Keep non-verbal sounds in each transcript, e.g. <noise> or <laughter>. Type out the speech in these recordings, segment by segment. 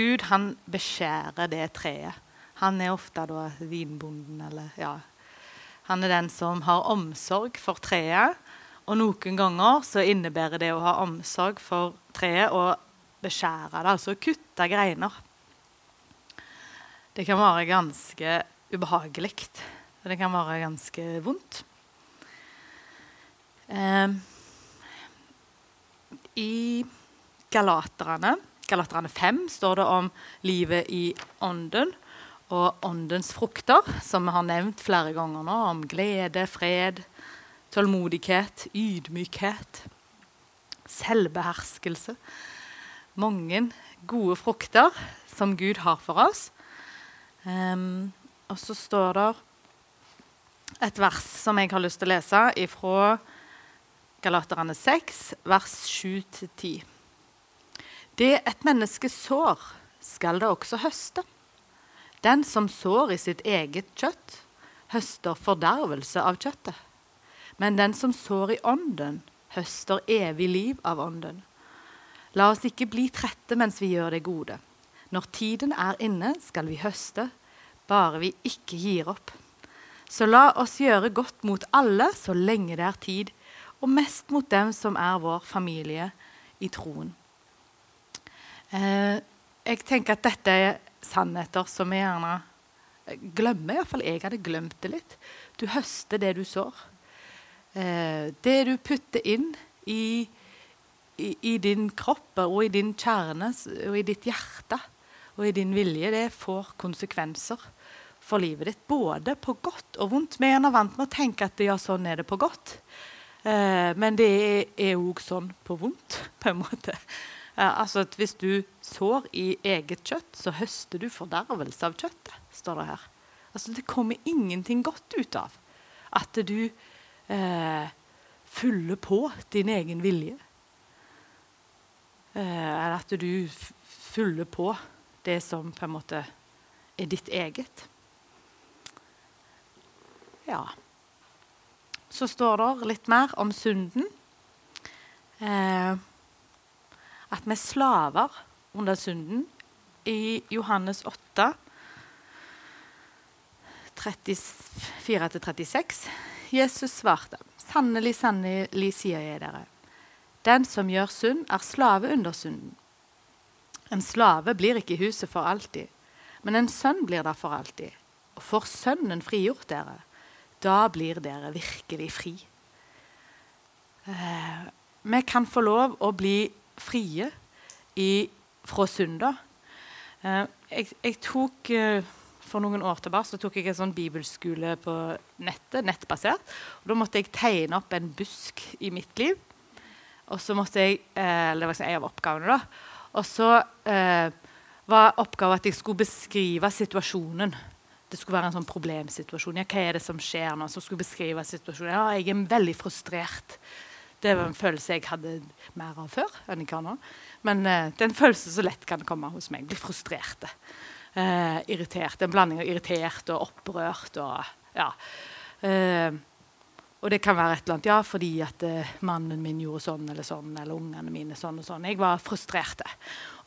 Gud han beskjærer det treet. Han er ofte da vinbonden, eller ja Han er den som har omsorg for treet. Og noen ganger så innebærer det å ha omsorg for treet å beskjære det, altså kutte greiner. Det kan være ganske ubehagelig. Det kan være ganske vondt. Eh, I Galaterne, Galaterne 5 står det om livet i ånden og åndens frukter, som vi har nevnt flere ganger nå, om glede, fred, tålmodighet, ydmykhet, selvbeherskelse. Mange gode frukter som Gud har for oss. Um, og så står det et vers som jeg har lyst til å lese fra Galaterne 6, vers 7-10. Det et menneske sår, skal det også høste. Den som sår i sitt eget kjøtt, høster fordervelse av kjøttet. Men den som sår i ånden, høster evig liv av ånden. La oss ikke bli trette mens vi gjør det gode. Når tiden er inne, skal vi høste, bare vi ikke gir opp. Så la oss gjøre godt mot alle så lenge det er tid, og mest mot dem som er vår familie i troen. Eh, jeg tenker at dette er sannheter som vi gjerne glemmer. Iallfall jeg hadde glemt det litt. Du høster det du sår. Eh, det du putter inn i, i, i, din kropp og i din kjerne og i ditt hjerte og i din vilje, det får konsekvenser for livet ditt. Både på godt og vondt. Vi er vant med å tenke at ja, sånn er det på godt. Eh, men det er òg sånn på vondt, på en måte. Eh, altså at Hvis du sår i eget kjøtt, så høster du fordervelse av kjøttet, står det her. Altså Det kommer ingenting godt ut av at du eh, fyller på din egen vilje. Eh, eller at du fyller på det som på en måte er ditt eget. Ja. Så står det litt mer om synden. Eh, at vi er slaver under synden. I Johannes 8, 34-36, Jesus svarte, sannelig, sannelig sier jeg dere, den som gjør synd, er slave under synden. En slave blir ikke i huset for alltid, men en sønn blir der for alltid. Og får Sønnen frigjort dere, da blir dere virkelig fri. Eh, vi kan få lov å bli frie i, fra synder. Eh, jeg, jeg, tok eh, For noen år tilbake så tok jeg en sånn bibelskole på nettet, nettbasert. og Da måtte jeg tegne opp en busk i mitt liv. Og så måtte jeg, eh, Det var en av oppgavene. da. Og så var oppgaven at jeg skulle beskrive situasjonen. Det skulle være en sånn problemsituasjon. Ja, hva er det som skjer nå? Så skulle beskrive situasjonen. Ja, jeg er veldig frustrert. Det var en følelse jeg hadde mer av før. enn jeg har nå. Men uh, det er en følelse så lett kan komme hos meg. Bli frustrert. Uh, irritert. En blanding av irritert og opprørt. Og, ja. Uh, og det kan være et eller annet ja, fordi at mannen min gjorde sånn eller sånn, eller ungene mine sånn og sånn. Jeg var frustrert.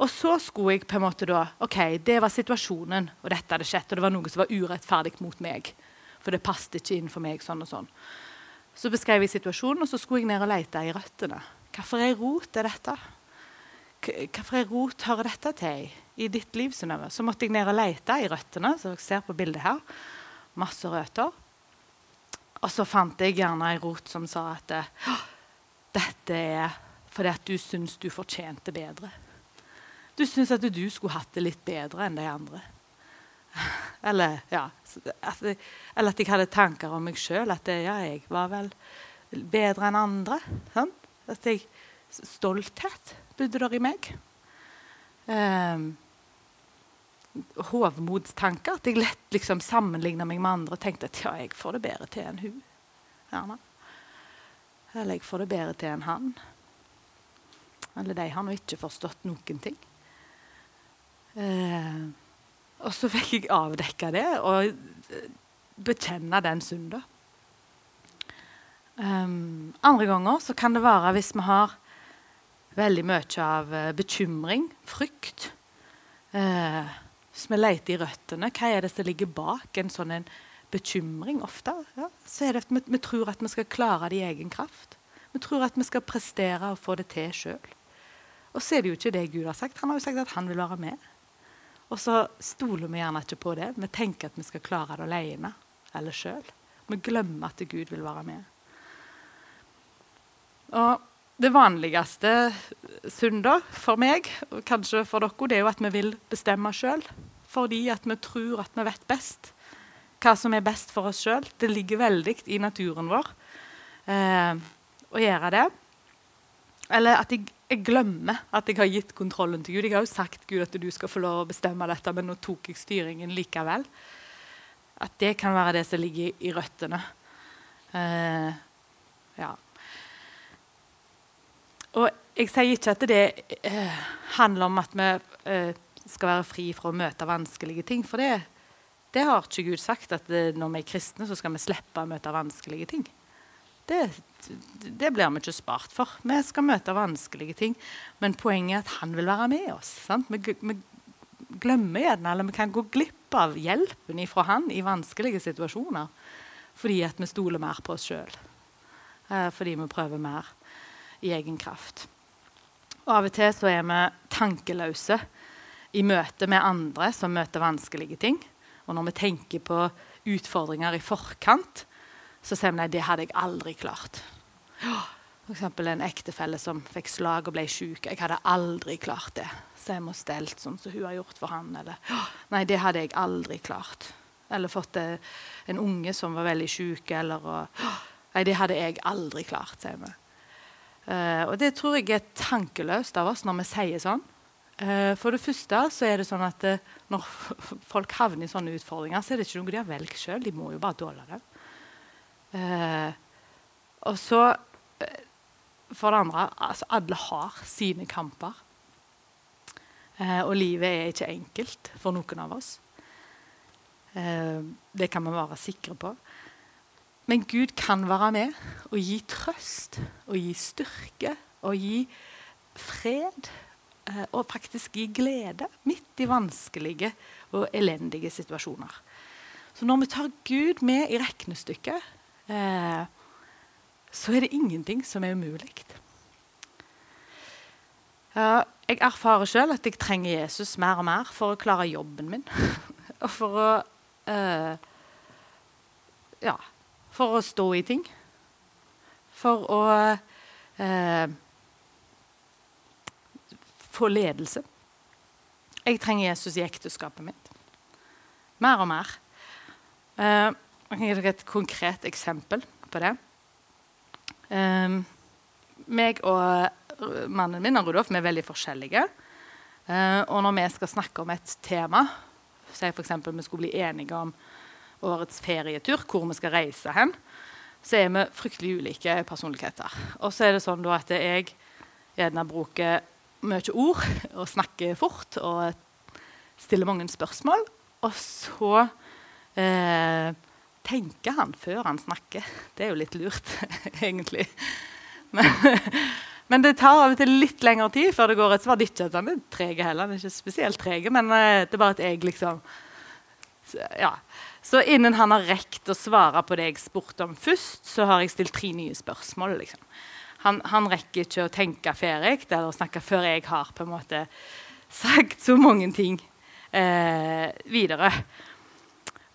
Og så skulle jeg på en måte da OK, det var situasjonen, og dette hadde skjedd, og det var noe som var urettferdig mot meg. For det passet ikke inn for meg sånn og sånn. Så beskrev jeg situasjonen, og så skulle jeg ned og lete i røttene. Hvorfor er rot er dette? Hvorfor er rot hører dette til i ditt liv? Synnøve? Så måtte jeg ned og lete i røttene. så dere ser på bildet her. Masse røtter. Og så fant jeg gjerne ei rot som sa at dette er fordi at du syns du fortjente bedre. Du syns at du skulle hatt det litt bedre enn de andre. <laughs> Eller, ja, at, eller at jeg hadde tanker om meg sjøl. At ja, jeg var vel bedre enn andre. Sant? At jeg, stolthet bodde der i meg. Um, hovmodstanker. At jeg lett liksom sammenligna meg med andre og tenkte at ja, jeg får det bedre til enn hun. Eller jeg får det bedre til enn han. Eller de har nå ikke forstått noen ting. Uh, og så fikk jeg avdekka det og eh, bekjenne den synda. Um, andre ganger så kan det være hvis vi har veldig mye av uh, bekymring, frykt. Eh, hvis vi leter i røttene, hva er det som ligger bak en sånn en bekymring ofte? Ja, så er det at vi, vi, tror at vi skal klare det i egen kraft. Vi tror at vi skal prestere og få det til sjøl. Og så er det jo ikke det Gud har sagt. Han har jo sagt at han vil være med. Og så stoler vi gjerne ikke på det. Vi tenker at vi skal klare det alene eller sjøl. Vi glemmer at Gud vil være med. Og det vanligste synder for meg, og kanskje for dere, det er jo at vi vil bestemme sjøl. Fordi at vi tror at vi vet best hva som er best for oss sjøl. Det ligger veldig i naturen vår eh, å gjøre det. Eller at jeg, jeg, glemmer at jeg har gitt kontrollen til Gud. Jeg har jo sagt Gud at du skal få lov å bestemme dette, men nå tok jeg styringen likevel. At det kan være det som ligger i, røttene. Uh, ja. Og jeg sier ikke at det uh, handler om at vi uh, skal være fri fra å møte vanskelige ting. For det, det har ikke Gud sagt, at når vi er kristne, så skal vi slippe å møte vanskelige ting. Det, det, blir vi ikke spart for. Vi skal møte vanskelige ting. Men poenget er at han vil være med oss. Vi, vi, glemmer gjerne, eller vi kan gå glipp av hjelpen fra han i vanskelige situasjoner. Fordi at vi stoler mer på oss sjøl. Eh, fordi vi prøver mer i egen kraft. Og Av og til så er vi tankeløse i møte med andre som møter vanskelige ting. Og når vi tenker på utfordringer i forkant, så sier vi nei, det hadde jeg aldri klart. F.eks. en ektefelle som fikk slag og ble syk. Jeg hadde aldri klart det. Så jeg må stelt sånn som hun har gjort for han. Eller nei, det hadde jeg aldri klart. Eller fått eh, en unge som var veldig syk. Eller og, nei, det hadde jeg aldri klart, sier vi. Uh, og det tror jeg er tankeløst av oss når vi sier sånn. Uh, for det første så er det sånn at uh, når <laughs> folk havner i sånne utfordringer, så er det ikke noe de har valgt sjøl. De må jo bare tåle det. Og så For det andre altså Alle har sine kamper. og livet er ikke enkelt for noen av oss. det kan vi være sikre på. Men Gud kan være med og gi trøst og gi styrke og gi fred. Eh, og faktisk gi glede midt i vanskelige og elendige situasjoner. Så når vi tar Gud med i regnestykket, eh, så er det ingenting som er umulig. Ja, jeg erfarer sjøl at jeg trenger Jesus mer og mer for å klare jobben min. <laughs> og for å eh, ja, for å stå i ting. For å eh, få ledelse. Jeg trenger Jesus i ekteskapet mitt. Mer og mer. Eh, jeg kan gi dere et konkret eksempel på det. Um, meg og mannen min Rudolf vi er veldig forskjellige. Uh, og når vi skal snakke om et tema, si f.eks. vi skulle bli enige om årets ferietur, hvor vi skal reise hen, så er vi fryktelig ulike personligheter. Og så er det sånn at jeg gjerne bruker mye ord og snakker fort og stiller mange spørsmål. Og så eh, tenker han før han snakker. Det er jo litt lurt, <laughs> egentlig. Men, men, det tar av og til litt lengre tid før det går et svar. Ikke at han er treg heller, han er ikke spesielt treg, men eh, det er bare at jeg liksom ja, så innen han har rekt å svare på det jeg spurte om først, så har jeg stilt tre nye spørsmål. Liksom. Han, han, rekker ikke å tenke ferdig eller snakke før jeg har på en måte sagt så mange ting eh, videre.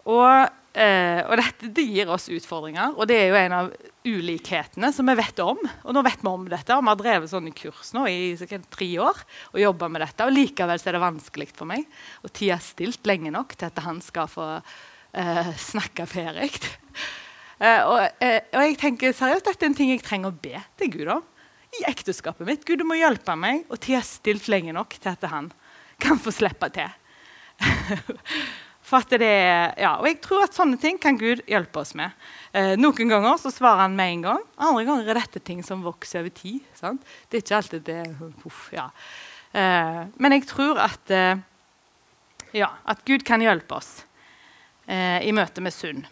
Og, eh, og dette det gir oss utfordringer, og det er jo en av ulikhetene som vi vet om. Og nå vet vi om dette, og vi har drevet sånne kurs nå i sikkert tre år og jobba med dette. Og likevel er det vanskelig for meg Og tida er stilt lenge nok til at han skal få eh, snakke ferdig. <laughs> eh, og, uh, og, jeg tenker seriøst, dette er en ting jeg trenger å be til Gud om. I ekteskapet mitt. Gud, du må hjelpe meg Og tida er stilt lenge nok til at han kan få slippe til. <laughs> For at det ja, og jeg tror at sånne ting kan Gud hjelpe oss med. Eh, noen ganger så svarer han med en gang. Andre ganger er dette ting som vokser over tid. Sant? Det er ikke alltid det uff, ja. eh, Men jeg tror at, eh, ja, at Gud kan hjelpe oss eh, i møte med synd.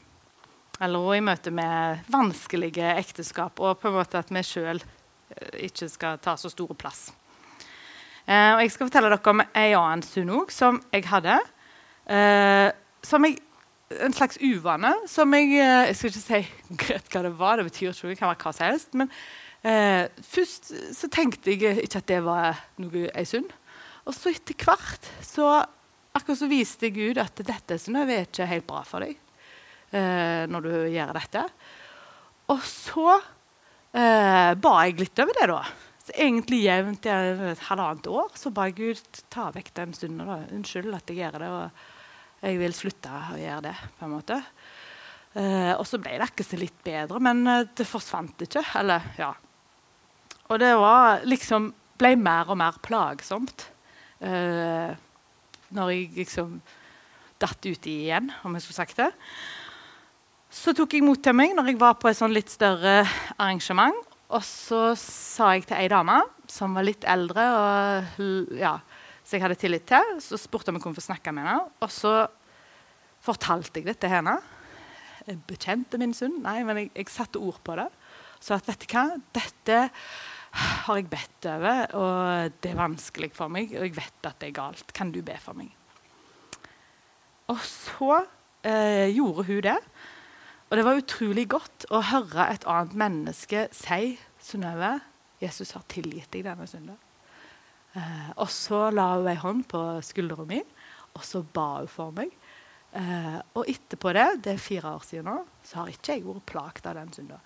Eller i møte med vanskelige ekteskap, og på en måte at vi sjøl eh, ikke skal ta så store plass. Eh, og jeg skal fortelle dere om ei annen synd òg som jeg hadde. Eh, som jeg, en slags uvane som jeg eh, Jeg skal ikke si <laughs> greit hva det var, det betyr ikke det kan være hva som helst. Men eh, først så tenkte jeg ikke at det var noe ei synd. Og så etter hvert så akkurat så viste Gud at dette er ikke helt bra for deg eh, når du gjør dette. Og så eh, ba jeg litt over det, da. Så egentlig jevnt i et halvannet år så ba jeg Gud ta vekk den stunden. Da. Unnskyld at jeg gjør det, og jeg vil slutte å gjøre det. på en måte. Eh, og så ble det ikke så litt bedre, men eh, det forsvant ikke. Eller, ja. Og det var liksom ble mer og mer plagsomt. Eh, når jeg liksom datt uti igjen, om jeg skulle sagt det. Så tok jeg mot når jeg var på et sånn litt større arrangement. Og så sa jeg til ei dame som var litt eldre, og, ja, så jeg hadde tillit til, så spurte om jeg kunne få snakke med henne. Og så fortalte jeg det til henne. Jeg bekjente min synd. Nei, men jeg, jeg, satte ord på det. Så at vet du hva, dette har jeg bedt over, og det er vanskelig for meg. Og jeg vet at det er galt. Kan du be for meg? Og så eh, gjorde hun det. Og det var utrolig godt å høre et annet menneske si Synnøve, Jesus har tilgitt deg denne synden. Eh, og så la hun ei hånd på skuldra mi, og så ba hun for meg. Eh, og etterpå det, det er fire år siden nå, så har ikke jeg vært plaget av den synda.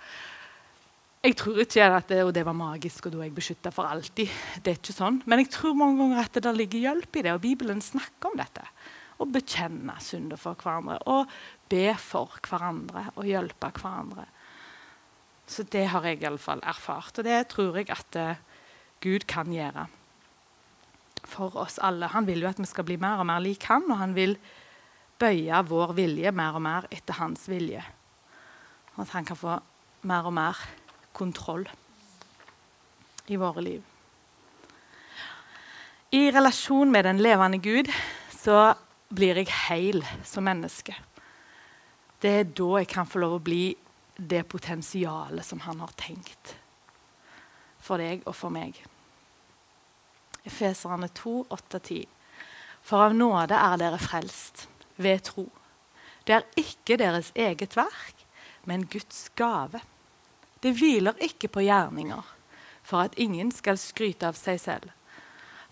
Jeg tror ikke at det, det var magisk, og da er jeg beskytta for alltid. Det er ikke sånn. Men jeg tror mange ganger at det ligger hjelp i det, og Bibelen snakker om dette. Å bekjenne synder for hverandre. Og be for hverandre og hjelpe hverandre. Så det har jeg iallfall erfart, og det tror jeg at uh, Gud kan gjøre for oss alle. Han vil jo at vi skal bli mer og mer lik han, og han vil bøye vår vilje mer og mer etter hans vilje. Og at han kan få mer og mer kontroll i våre liv. I relasjon med den levende Gud så blir jeg heil som menneske det er da jeg kan få lov å bli det potensialet som han har tenkt for deg og for meg. Efeserne 2, 8-10. For av nåde er dere frelst ved tro. Det er ikke deres eget verk, men Guds gave. Det hviler ikke på gjerninger, for at ingen skal skryte av seg selv.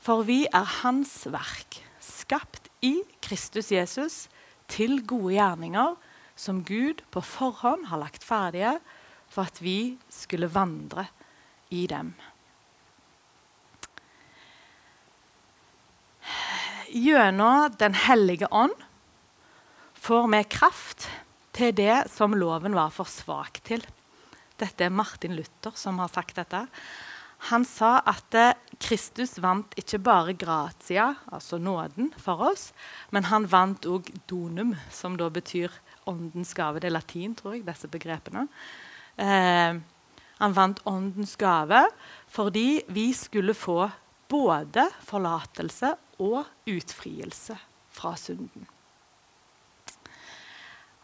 For vi er Hans verk, skapt i Kristus Jesus til gode gjerninger, som Gud på forhånd har lagt ferdige for at vi skulle vandre i dem. Gjennom Den hellige ånd får vi kraft til det som loven var for svak til. Dette er Martin Luther som har sagt dette. Han sa at Kristus vant ikke bare gratia, altså nåden, for oss, men han vant òg donum, som da betyr åndens gave. Det er latin, tror jeg, disse begrepene. Eh, han vant åndens gave fordi vi skulle få både forlatelse og utfrielse fra synden.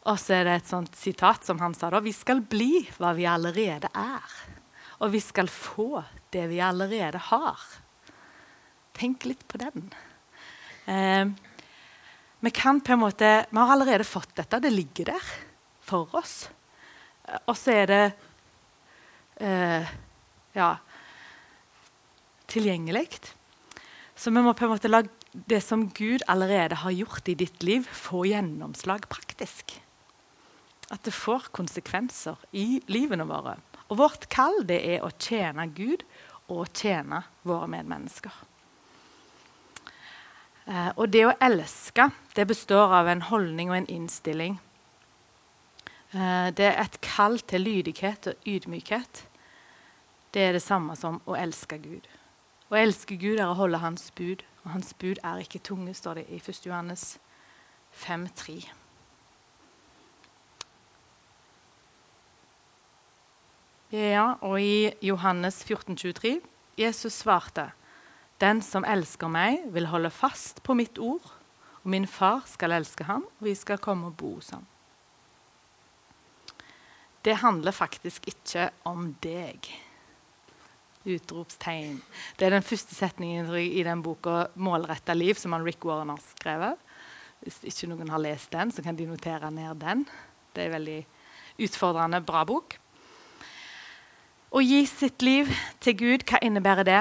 Og så er det et sånt sitat som han sa da. Vi skal bli hva vi allerede er. Og vi skal få det vi allerede har. Tenk litt på den. Eh, vi kan på en måte, vi har allerede fått dette. Det ligger der for oss. Og så er det eh, ja, tilgjengelig. Så vi må på en måte la det som Gud allerede har gjort i ditt liv, få gjennomslag praktisk. At det får konsekvenser i livene våre. Og vårt kall det er å tjene Gud og tjene våre medmennesker. Eh, og det å elske det består av en holdning og en innstilling. Eh, det er et kall til lydighet og ydmykhet. Det er det samme som å elske Gud. Å elske Gud er å holde Hans bud, og Hans bud er ikke tunge, står det i 1. Johannes 5,3. Ja, og i Johannes 14, 23, Jesus svarte den som elsker meg, vil holde fast på mitt ord, og min far skal elske ham, og vi skal komme og bo hos ham. Det handler faktisk ikke om deg. Utropstegn. Det er den første setningen i den boka 'Målretta liv' som han Rick Warren har skrevet. Hvis ikke noen har lest den, så kan de notere ned den. Det er en veldig utfordrende, bra bok. Å gi sitt liv til Gud, hva innebærer det?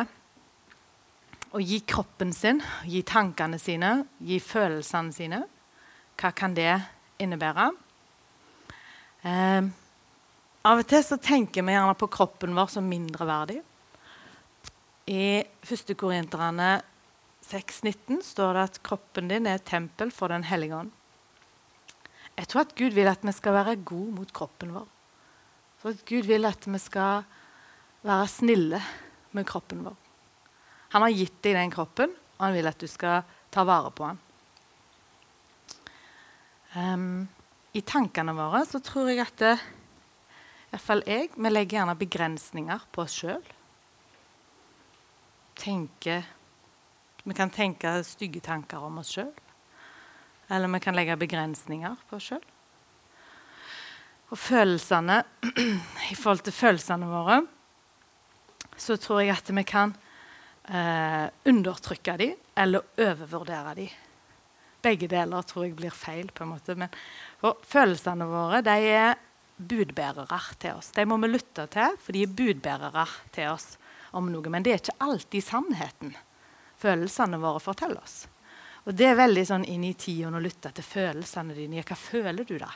Å gi kroppen sin, gi tankene sine, gi følelsene sine. Hva kan det innebære? Eh, av og til så tenker vi gjerne på kroppen vår som mindreverdig. I 1. Korinterne 6,19 står det at kroppen din er et tempel for Den hellige ånd. Jeg tror at Gud vil at vi skal være gode mot kroppen vår. For Gud vil at vi skal være snille med kroppen vår. Han har gitt deg den kroppen, og han vil at du skal ta vare på den. Um, I tankene våre så tror jeg at det, i hvert fall jeg, vi legger gjerne begrensninger på oss sjøl Vi kan tenke stygge tanker om oss sjøl. Eller vi kan legge begrensninger på oss sjøl. Og følelsene <clears throat> I forhold til følelsene våre så tror jeg at vi kan eh, undertrykke dem eller overvurdere dem. Begge deler tror jeg blir feil. på en måte. Men følelsene våre de er budbærere til oss. De må vi lytte til, for de er budbærere til oss om noe. Men det er ikke alltid sannheten følelsene våre forteller oss. Og det er veldig sånn inn i tida å lytte til følelsene dine. Hva føler du, da?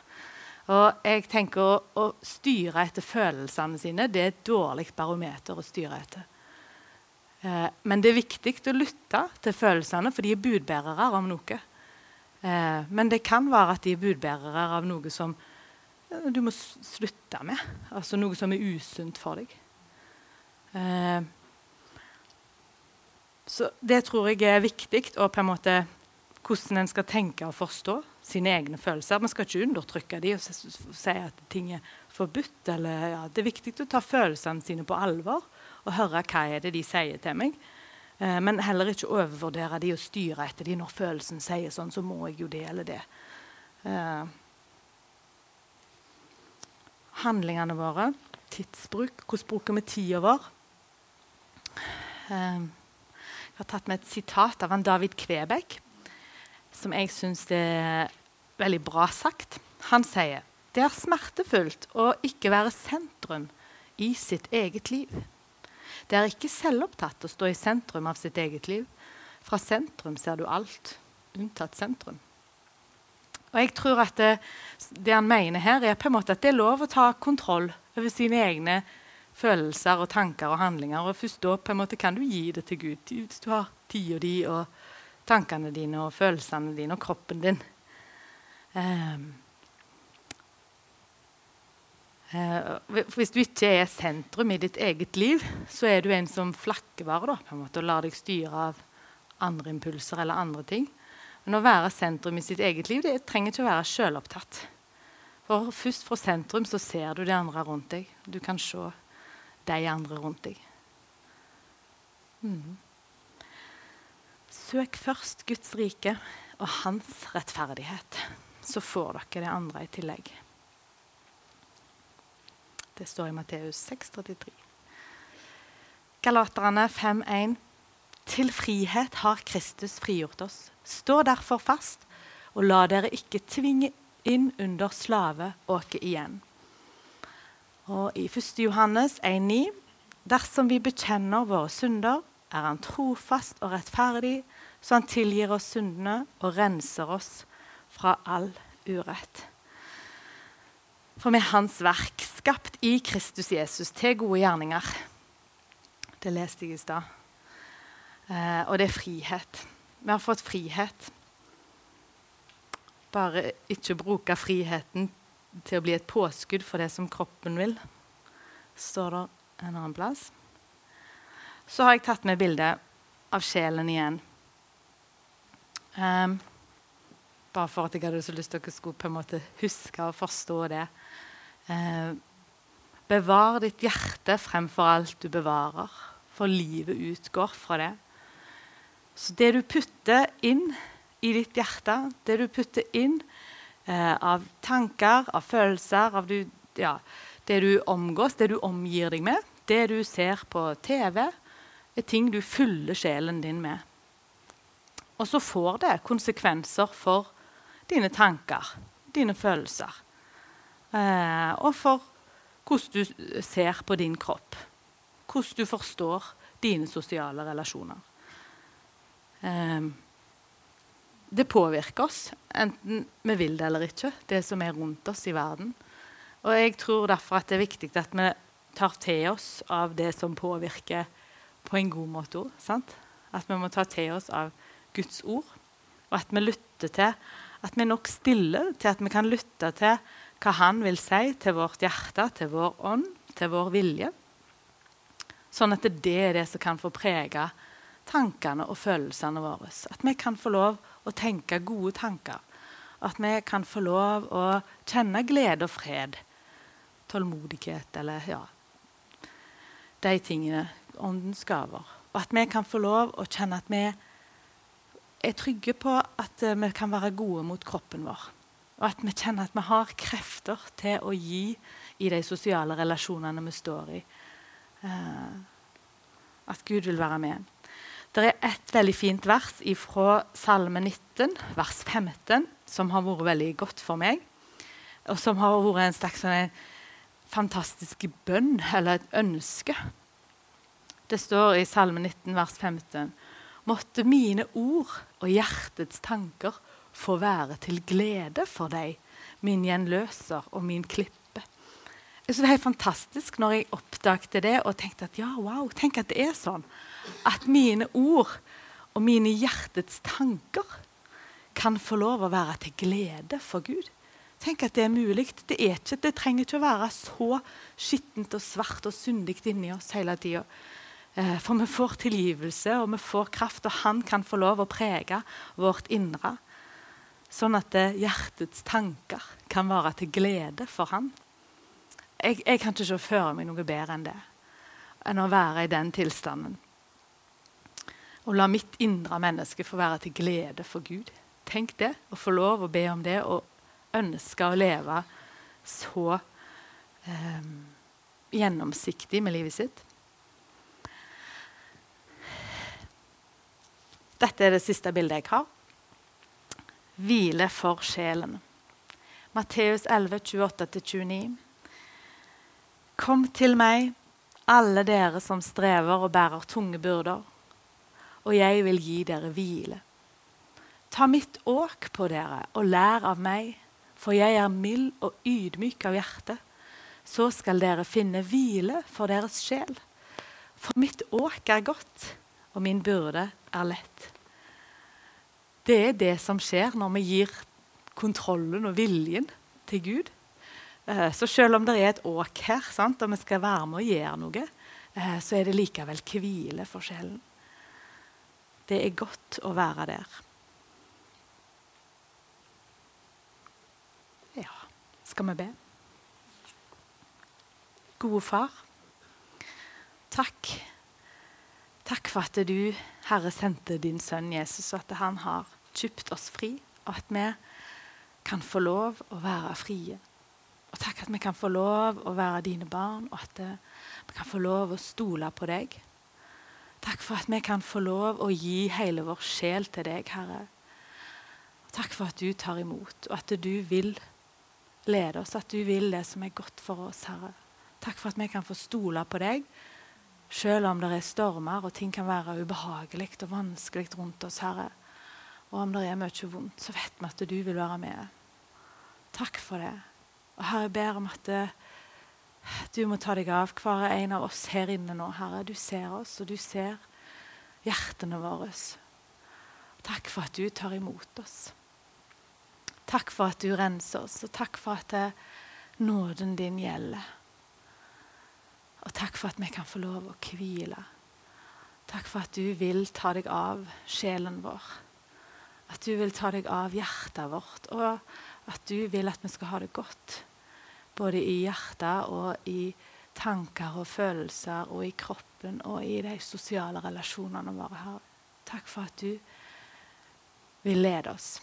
Og jeg tenker å, å, styre etter følelsene sine det er et dårlig barometer å styre etter. Eh, men det er viktig å lytte til følelsene, for de er budbærere av noe. Eh, men det kan være at de er budbærere av noe som eh, du må slutte med. Altså noe som er usunt for deg. Eh, så det tror jeg er viktig, og på en måte hvordan en skal tenke og forstå sine egne følelser. Man skal ikke undertrykke dem og si at ting er forbudt. Eller, ja, det er viktig å ta følelsene sine på alvor og høre hva er det de sier til meg. Eh, men heller ikke overvurdere de og styre etter de når følelsen sier sånn, så må jeg jo det eller det. Eh, handlingene våre, tidsbruk, hvordan bruker vi tida vår? Eh, jeg har tatt med et sitat av en David Kvebekk, som jeg syns er veldig bra sagt. Han sier det er smertefullt å ikke være sentrum i sitt eget liv. Det er ikke selvopptatt å stå i sentrum av sitt eget liv. Fra sentrum ser du alt, unntatt sentrum. Og jeg tror at det, det han mener her, er på en måte at det er lov å ta kontroll over sine egne følelser og tanker og handlinger. Og først da på en måte kan du gi det til Gud hvis du har tida di og tankene dine og følelsene dine og kroppen din. Um, uh, hvis du ikke er sentrum i ditt eget liv, så er du en som flakkevare da, på en måte, og lar deg styre av andre impulser eller andre ting. Men å være sentrum i sitt eget liv det trenger ikke å være sjølopptatt. For først fra sentrum så ser du de andre rundt deg. Du kan se de andre rundt deg. Mm. Søk først Guds rike og hans rettferdighet. Så får dere det andre i tillegg. Det står i Matteus 6,33. Galaterne 5,1. Til frihet har Kristus frigjort oss. Stå derfor fast, og la dere ikke tvinge inn under slaveåket igjen. Og i 1. Johannes 1,9.: Dersom vi bekjenner våre synder, er Han trofast og rettferdig, så Han tilgir oss syndene og renser oss fra all urett. For vi er Hans verk, skapt i Kristus Jesus til gode gjerninger. Det leste jeg i stad. Eh, og det er frihet. Vi har fått frihet. Bare ikke bruke friheten til å bli et påskudd for det som kroppen vil, står det en annen plass. Så har jeg tatt med bilde av sjelen igjen. Um, bare for at jeg hadde så lyst til at dere skulle på en måte huske og forstå det. Um, bevar ditt hjerte fremfor alt du bevarer, for livet utgår fra det. Så det du putter inn i ditt hjerte, det du putter inn eh, av tanker, av følelser, av du, ja, det du omgås, det du omgir deg med, det du ser på TV, er ting du fyller sjelen din med. Og så får det konsekvenser for dine tanker, dine følelser. Eh, og for hvordan du ser på din kropp. Hvordan du forstår dine sosiale relasjoner. Eh, det påvirker oss, enten vi vil det eller ikke, det som er rundt oss i verden. Og jeg tror derfor at det er viktig at vi tar til oss av det som påvirker på en god måte òg. At vi må ta til oss av Guds ord, og at vi lytter til At vi nok stille til at vi kan lytte til hva Han vil si til vårt hjerte, til vår ånd, til vår vilje. Sånn at det er det som kan få prege tankene og følelsene våre. At vi kan få lov å tenke gode tanker. At vi kan få lov å kjenne glede og fred. Tålmodighet eller ja De tingene. Åndens gaver. Og at vi kan få lov å kjenne at vi er trygge på at eh, vi kan være gode mot kroppen vår. Og at vi kjenner at vi har krefter til å gi i de sosiale relasjonene vi står i. Uh, at Gud vil være med. Det er et veldig fint vers fra Salme 19, vers 15, som har vært veldig godt for meg. Og som har vært en slags sånn, fantastisk bønn, eller et ønske. Det står i Salme 19, vers 15.: Måtte mine ord og hjertets tanker få være til glede for deg, min gjenløser og min klippe. Jeg synes Det er fantastisk når jeg oppdagte det og tenkte at ja, wow, tenk at det er sånn. At mine ord og mine hjertets tanker kan få lov å være til glede for Gud. Tenk at det er mulig. Det, er ikke, det trenger ikke å være så skittent og svart og syndig inni oss hele tida. Eh, for vi får tilgivelse, og vi får kraft, og han kan få lov å prege vårt indre. Sånn at eh, hjertets tanker kan være til glede for han. Jeg, jeg kan ikke se for meg noe bedre enn det. Enn å være i den tilstanden. Og la mitt indre menneske få være til glede for Gud. Tenk det, å få lov å be om det og ønske å leve så eh, gjennomsiktig med livet sitt. Dette er det siste bildet jeg har. Hvile for sjelen. Matteus 11, 28-29. Kom til meg, alle dere som strever og bærer tunge byrder, og jeg vil gi dere hvile. Ta mitt åk på dere og lær av meg, for jeg er mild og ydmyk av hjerte. Så skal dere finne hvile for deres sjel. For mitt åk er godt, og min byrde er lett. Det er det som skjer når vi gir kontrollen og viljen til Gud. Eh, så selv om det er et åk her, sant, og vi skal være med og gjøre noe, eh, så er det likevel hvile for sjelen. Det er godt å være der. Ja, skal vi be? Gode far, takk Takk for at du, Herre, sendte din sønn Jesus, og at han har kjøpt oss fri, og at vi kan få lov å være frie. Og takk at vi kan få lov å være dine barn, og at vi kan få lov å stole på deg. Takk for at vi kan få lov å gi hele vår sjel til deg, Herre. Takk for at du tar imot, og at du vil lede oss, at du vil det som er godt for oss, Herre. Takk for at vi kan få stole på deg selv om det er stormer og ting kan være ubehagelig og vanskelig rundt oss, Herre. Og om det er mye vondt, så vet vi at du vil være med. Takk for det. Og Herre, jeg ber om at eh, du må ta deg av hver en av oss her inne nå, Herre. Du ser oss, og du ser hjertene våre. Takk for at du tar imot oss. Takk for at du renser oss, og takk for at eh, nåden din gjelder. Og takk for at vi kan få lov å hvile. Takk for at du vil ta deg av sjelen vår. At du vil ta deg av hjertet vårt, og at du vil at vi skal ha det godt. Både i hjertet og i tanker og følelser og i kroppen og i de sosiale relasjonene våre. her. Takk for at du vil lede oss.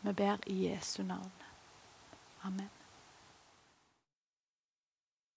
Vi ber i Jesu navn. Amen.